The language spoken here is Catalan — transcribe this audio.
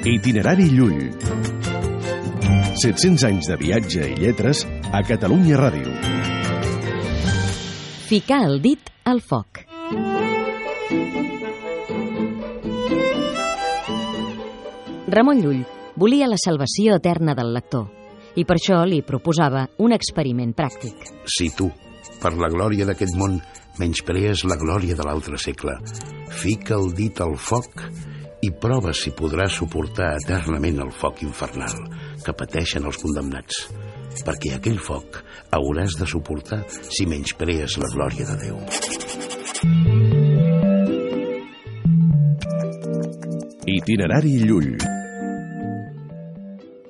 Itinerari Llull. 700 anys de viatge i lletres a Catalunya Ràdio. Ficar el dit al foc. Ramon Llull volia la salvació eterna del lector i per això li proposava un experiment pràctic. Si tu, per la glòria d'aquest món, menysprees la glòria de l'altre segle, fica el dit al foc i prova si podràs suportar eternament el foc infernal que pateixen els condemnats, perquè aquell foc hauràs de suportar si menysprees la glòria de Déu. Itinerari Llull.